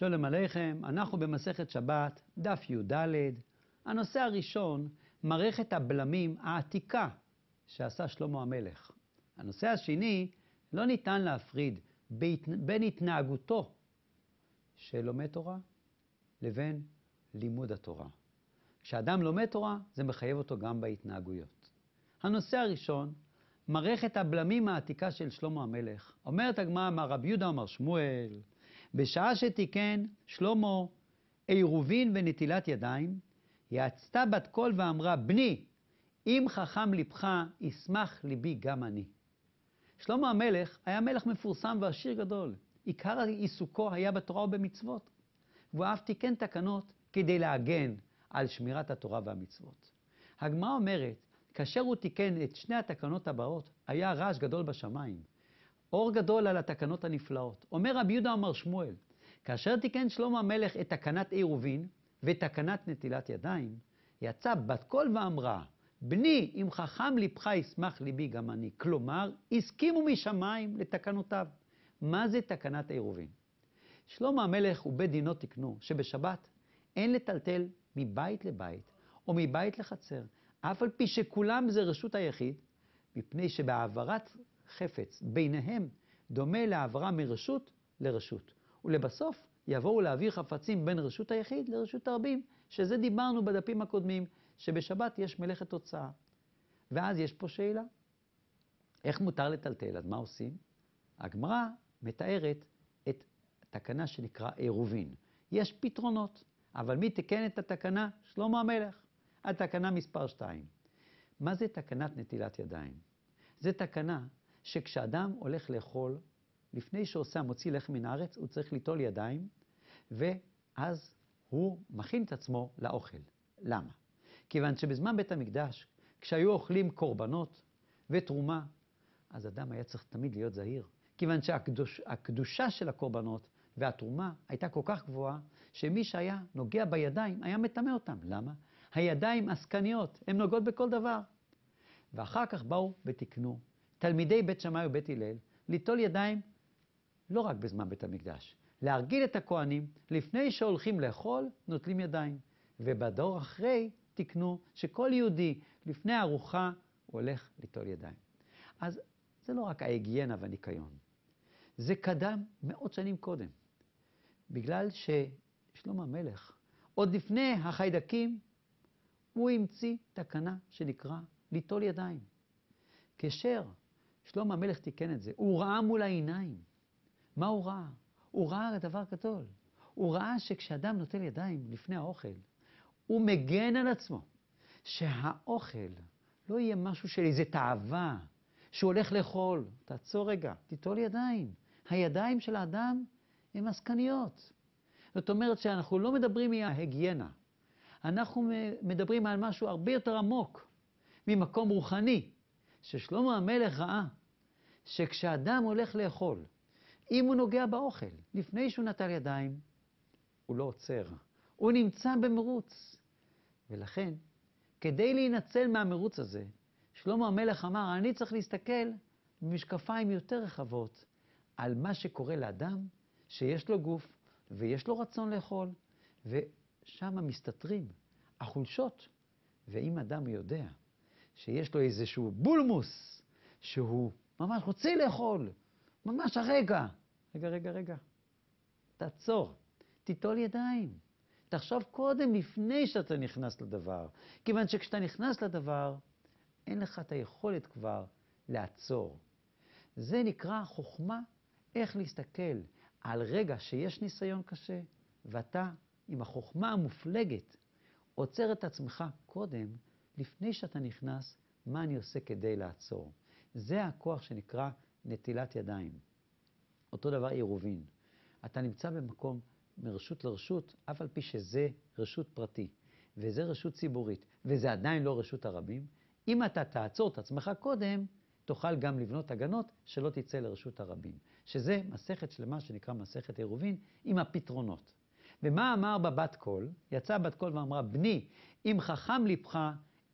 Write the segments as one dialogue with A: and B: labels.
A: שלום עליכם, אנחנו במסכת שבת, דף י"ד. הנושא הראשון, מערכת הבלמים העתיקה שעשה שלמה המלך. הנושא השני, לא ניתן להפריד בין התנהגותו של לומד תורה לבין לימוד התורה. כשאדם לומד תורה, זה מחייב אותו גם בהתנהגויות. הנושא הראשון, מערכת הבלמים העתיקה של שלמה המלך. אומרת הגמרא, אמר רבי יהודה אמר שמואל, בשעה שתיקן שלמה עירובין ונטילת ידיים, יצתה בת קול ואמרה, בני, אם חכם לבך, ישמח ליבי גם אני. שלמה המלך היה מלך מפורסם ועשיר גדול. עיקר עיסוקו היה בתורה ובמצוות. והוא אף תיקן תקנות כדי להגן על שמירת התורה והמצוות. הגמרא אומרת, כאשר הוא תיקן את שני התקנות הבאות, היה רעש גדול בשמיים. אור גדול על התקנות הנפלאות. אומר רבי יהודה אמר שמואל, כאשר תיקן שלמה המלך את תקנת עירובין ותקנת נטילת ידיים, יצא בת קול ואמרה, בני, אם חכם לבך ישמח ליבי גם אני. כלומר, הסכימו משמיים לתקנותיו. מה זה תקנת עירובין? שלמה המלך ובית דינו תיקנו שבשבת אין לטלטל מבית לבית או מבית לחצר, אף על פי שכולם זה רשות היחיד, מפני שבהעברת חפץ ביניהם דומה להעברה מרשות לרשות. ולבסוף יבואו להעביר חפצים בין רשות היחיד לרשות הרבים, שזה דיברנו בדפים הקודמים, שבשבת יש מלאכת תוצאה. ואז יש פה שאלה, איך מותר לטלטל? אז מה עושים? הגמרא מתארת את התקנה שנקרא עירובין. יש פתרונות, אבל מי תיקן את התקנה? שלמה המלך. התקנה מספר 2. מה זה תקנת נטילת ידיים? זה תקנה שכשאדם הולך לאכול, לפני שעושה מוציא לחם מן הארץ, הוא צריך ליטול ידיים, ואז הוא מכין את עצמו לאוכל. למה? כיוון שבזמן בית המקדש, כשהיו אוכלים קורבנות ותרומה, אז אדם היה צריך תמיד להיות זהיר. כיוון שהקדושה של הקורבנות והתרומה הייתה כל כך גבוהה, שמי שהיה נוגע בידיים היה מטמא אותם. למה? הידיים עסקניות, הן נוגעות בכל דבר. ואחר כך באו ותיקנו תלמידי בית שמאי ובית הלל ליטול ידיים לא רק בזמן בית המקדש, להרגיל את הכוהנים, לפני שהולכים לאכול, נוטלים ידיים. ובדור אחרי תיקנו שכל יהודי לפני הארוחה הוא הולך ליטול ידיים. אז זה לא רק ההיגיינה והניקיון, זה קדם מאות שנים קודם. בגלל ששלמה המלך, עוד לפני החיידקים, הוא המציא תקנה שנקרא ליטול ידיים. כאשר שלמה המלך תיקן את זה, הוא ראה מול העיניים. מה הוא ראה? הוא ראה דבר גדול. הוא ראה שכשאדם נוטל ידיים לפני האוכל, הוא מגן על עצמו. שהאוכל לא יהיה משהו של איזה תאווה, שהוא הולך לאכול. תעצור רגע, תיטול ידיים. הידיים של האדם הן עסקניות. זאת אומרת שאנחנו לא מדברים מההיגיינה, אנחנו מדברים על משהו הרבה יותר עמוק, ממקום רוחני, ששלמה המלך ראה שכשאדם הולך לאכול, אם הוא נוגע באוכל, לפני שהוא נטל ידיים, הוא לא עוצר, הוא נמצא במרוץ. ולכן, כדי להינצל מהמרוץ הזה, שלמה המלך אמר, אני צריך להסתכל במשקפיים יותר רחבות על מה שקורה לאדם שיש לו גוף ויש לו רצון לאכול, ושם מסתתרים החולשות. ואם אדם יודע שיש לו איזשהו בולמוס, שהוא ממש רוצה לאכול, ממש הרגע, רגע, רגע, רגע, תעצור, תיטול ידיים. תחשוב קודם, לפני שאתה נכנס לדבר. כיוון שכשאתה נכנס לדבר, אין לך את היכולת כבר לעצור. זה נקרא חוכמה איך להסתכל על רגע שיש ניסיון קשה, ואתה, עם החוכמה המופלגת, עוצר את עצמך קודם, לפני שאתה נכנס, מה אני עושה כדי לעצור. זה הכוח שנקרא נטילת ידיים. אותו דבר עירובין. אתה נמצא במקום מרשות לרשות, אף על פי שזה רשות פרטי, וזה רשות ציבורית, וזה עדיין לא רשות הרבים, אם אתה תעצור את עצמך קודם, תוכל גם לבנות הגנות שלא תצא לרשות הרבים. שזה מסכת שלמה שנקרא מסכת עירובין עם הפתרונות. ומה אמר בבת קול? יצאה בת קול ואמרה, בני, אם חכם לבך,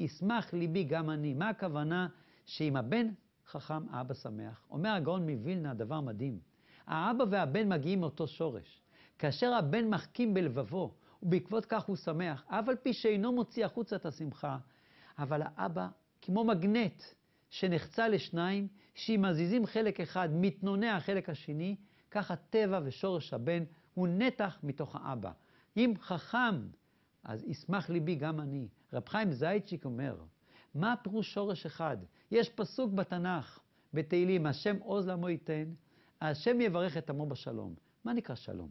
A: ישמח ליבי גם אני. מה הכוונה? שאם הבן חכם, האבא שמח. אומר הגאון מווילנה דבר מדהים. האבא והבן מגיעים מאותו שורש. כאשר הבן מחכים בלבבו, ובעקבות כך הוא שמח, אף על פי שאינו מוציא החוצה את השמחה, אבל האבא, כמו מגנט שנחצה לשניים, שאם מזיזים חלק אחד, מתנונע החלק השני, כך הטבע ושורש הבן הוא נתח מתוך האבא. אם חכם, אז ישמח ליבי גם אני. רב חיים זייצ'יק אומר, מה פירוש שורש אחד? יש פסוק בתנ"ך, בתהילים, השם עוז לעמו ייתן, השם יברך את עמו בשלום. מה נקרא שלום?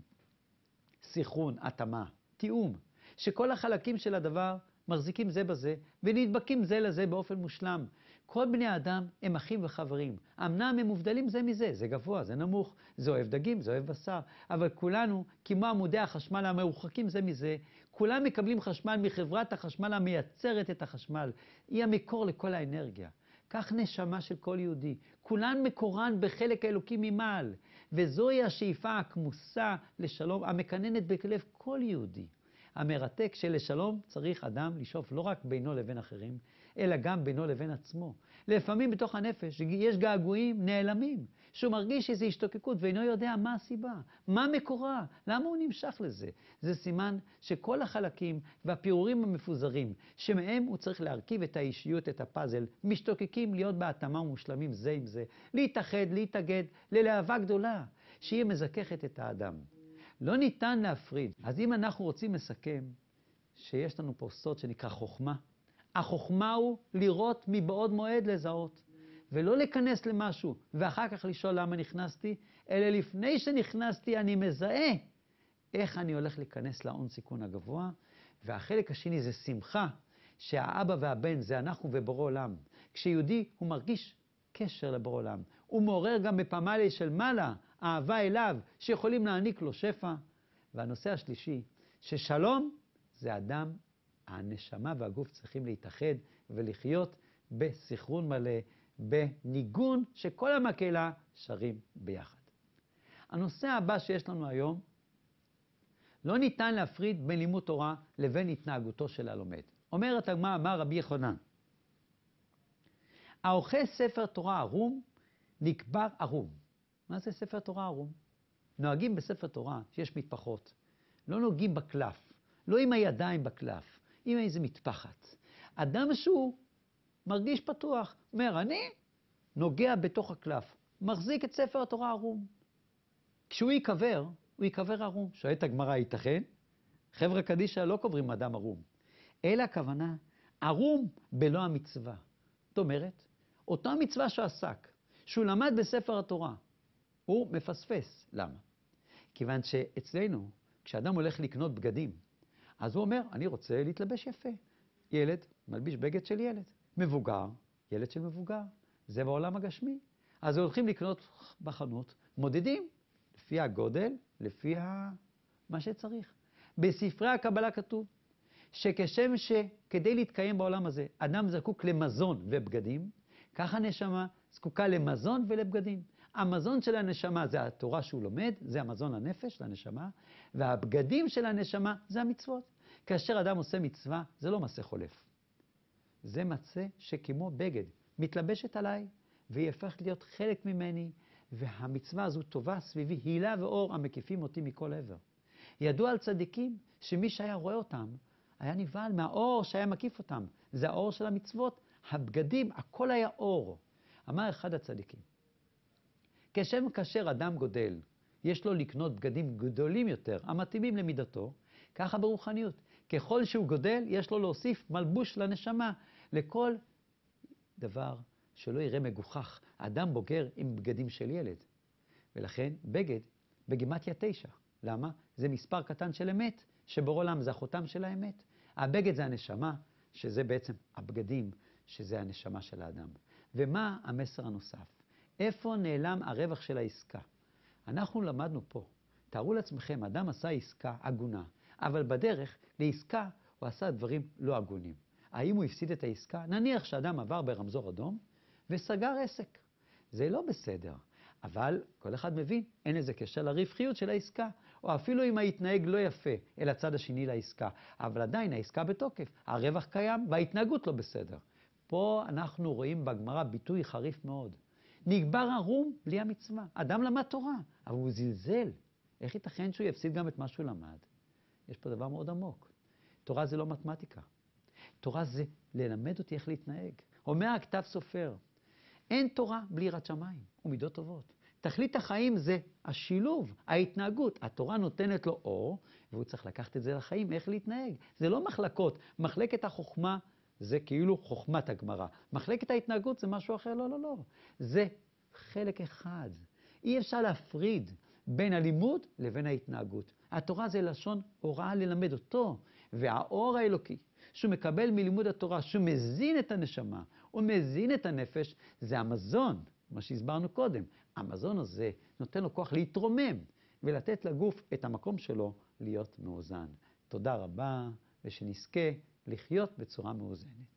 A: סינכרון, התאמה, תיאום, שכל החלקים של הדבר מחזיקים זה בזה ונדבקים זה לזה באופן מושלם. כל בני האדם הם אחים וחברים. אמנם הם מובדלים זה מזה, זה גבוה, זה נמוך, זה אוהב דגים, זה אוהב בשר, אבל כולנו, כמו עמודי החשמל המרוחקים זה מזה, כולם מקבלים חשמל מחברת החשמל המייצרת את החשמל. היא המקור לכל האנרגיה. כך נשמה של כל יהודי. כולן מקורן בחלק האלוקי ממעל, וזוהי השאיפה הכמוסה לשלום המקננת בלב כל יהודי. המרתק שלשלום צריך אדם לשאוף לא רק בינו לבין אחרים, אלא גם בינו לבין עצמו. לפעמים בתוך הנפש יש געגועים נעלמים, שהוא מרגיש איזו השתוקקות ואינו יודע מה הסיבה, מה מקורה, למה הוא נמשך לזה. זה סימן שכל החלקים והפירורים המפוזרים, שמהם הוא צריך להרכיב את האישיות, את הפאזל, משתוקקים להיות בהתאמה ומושלמים זה עם זה, להתאחד, להתאגד, ללהבה גדולה, שהיא מזככת את האדם. לא ניתן להפריד. אז אם אנחנו רוצים לסכם שיש לנו פה סוד שנקרא חוכמה, החוכמה הוא לראות מבעוד מועד לזהות, ולא להיכנס למשהו ואחר כך לשאול למה נכנסתי, אלא לפני שנכנסתי אני מזהה איך אני הולך להיכנס להון סיכון הגבוה, והחלק השני זה שמחה, שהאבא והבן זה אנחנו ובורא עולם. כשיהודי הוא מרגיש קשר לבורא עולם, הוא מעורר גם בפמליה של מעלה אהבה אליו, שיכולים להעניק לו שפע. והנושא השלישי, ששלום זה אדם, הנשמה והגוף צריכים להתאחד ולחיות בסחרון מלא, בניגון שכל המקהלה שרים ביחד. הנושא הבא שיש לנו היום, לא ניתן להפריד בין לימוד תורה לבין התנהגותו של הלומד. אומרת הגמרא, אמר רבי יחנן, האוכל ספר תורה ערום, נקבר ערום. מה זה ספר תורה ערום? נוהגים בספר תורה שיש מטפחות. לא נוגעים בקלף, לא עם הידיים בקלף, עם איזה מטפחת. אדם שהוא מרגיש פתוח, אומר, אני נוגע בתוך הקלף, מחזיק את ספר התורה ערום. כשהוא ייקבר, הוא ייקבר ערום. שואלת הגמרא, ייתכן? חבר'ה קדישא לא קוברים אדם ערום, אלא הכוונה, ערום בלא המצווה. זאת אומרת, אותה מצווה שעסק, שהוא למד בספר התורה, הוא מפספס. למה? כיוון שאצלנו, כשאדם הולך לקנות בגדים, אז הוא אומר, אני רוצה להתלבש יפה. ילד מלביש בגד של ילד. מבוגר, ילד של מבוגר. זה בעולם הגשמי. אז הולכים לקנות בחנות, מודדים לפי הגודל, לפי ה... מה שצריך. בספרי הקבלה כתוב שכשם שכדי להתקיים בעולם הזה, אדם זקוק למזון ובגדים, ככה נשמה זקוקה למזון ולבגדים. המזון של הנשמה זה התורה שהוא לומד, זה המזון לנפש, לנשמה, והבגדים של הנשמה זה המצוות. כאשר אדם עושה מצווה, זה לא מעשה חולף. זה מעשה שכמו בגד, מתלבשת עליי, והיא הופכת להיות חלק ממני, והמצווה הזו טובה סביבי, הילה ואור המקיפים אותי מכל עבר. ידוע על צדיקים שמי שהיה רואה אותם, היה נבהל מהאור שהיה מקיף אותם. זה האור של המצוות, הבגדים, הכל היה אור. אמר אחד הצדיקים, כשם כאשר אדם גודל, יש לו לקנות בגדים גדולים יותר, המתאימים למידתו, ככה ברוחניות. ככל שהוא גודל, יש לו להוסיף מלבוש לנשמה, לכל דבר שלא יראה מגוחך. אדם בוגר עם בגדים של ילד. ולכן בגד בגימטיה תשע. למה? זה מספר קטן של אמת, שבור עולם זה החותם של האמת. הבגד זה הנשמה, שזה בעצם הבגדים, שזה הנשמה של האדם. ומה המסר הנוסף? איפה נעלם הרווח של העסקה? אנחנו למדנו פה. תארו לעצמכם, אדם עשה עסקה הגונה, אבל בדרך לעסקה הוא עשה דברים לא הגונים. האם הוא הפסיד את העסקה? נניח שאדם עבר ברמזור אדום וסגר עסק. זה לא בסדר, אבל כל אחד מבין, אין לזה קשר לרווחיות של העסקה. או אפילו אם ההתנהג לא יפה אל הצד השני לעסקה, אבל עדיין העסקה בתוקף, הרווח קיים וההתנהגות לא בסדר. פה אנחנו רואים בגמרא ביטוי חריף מאוד. נגבר ערום בלי המצווה. אדם למד תורה, אבל הוא זלזל איך ייתכן שהוא יפסיד גם את מה שהוא למד? יש פה דבר מאוד עמוק. תורה זה לא מתמטיקה. תורה זה ללמד אותי איך להתנהג. אומר הכתב סופר, אין תורה בלי יראת שמיים ומידות טובות. תכלית החיים זה השילוב, ההתנהגות. התורה נותנת לו אור, והוא צריך לקחת את זה לחיים, איך להתנהג. זה לא מחלקות. מחלקת החוכמה זה כאילו חוכמת הגמרא. מחלקת ההתנהגות זה משהו אחר, לא, לא, לא. זה חלק אחד. אי אפשר להפריד בין הלימוד לבין ההתנהגות. התורה זה לשון הוראה ללמד אותו, והאור האלוקי שהוא מקבל מלימוד התורה, שהוא מזין את הנשמה, הוא מזין את הנפש, זה המזון, מה שהסברנו קודם. המזון הזה נותן לו כוח להתרומם ולתת לגוף את המקום שלו להיות מאוזן. תודה רבה, ושנזכה לחיות בצורה מאוזנת.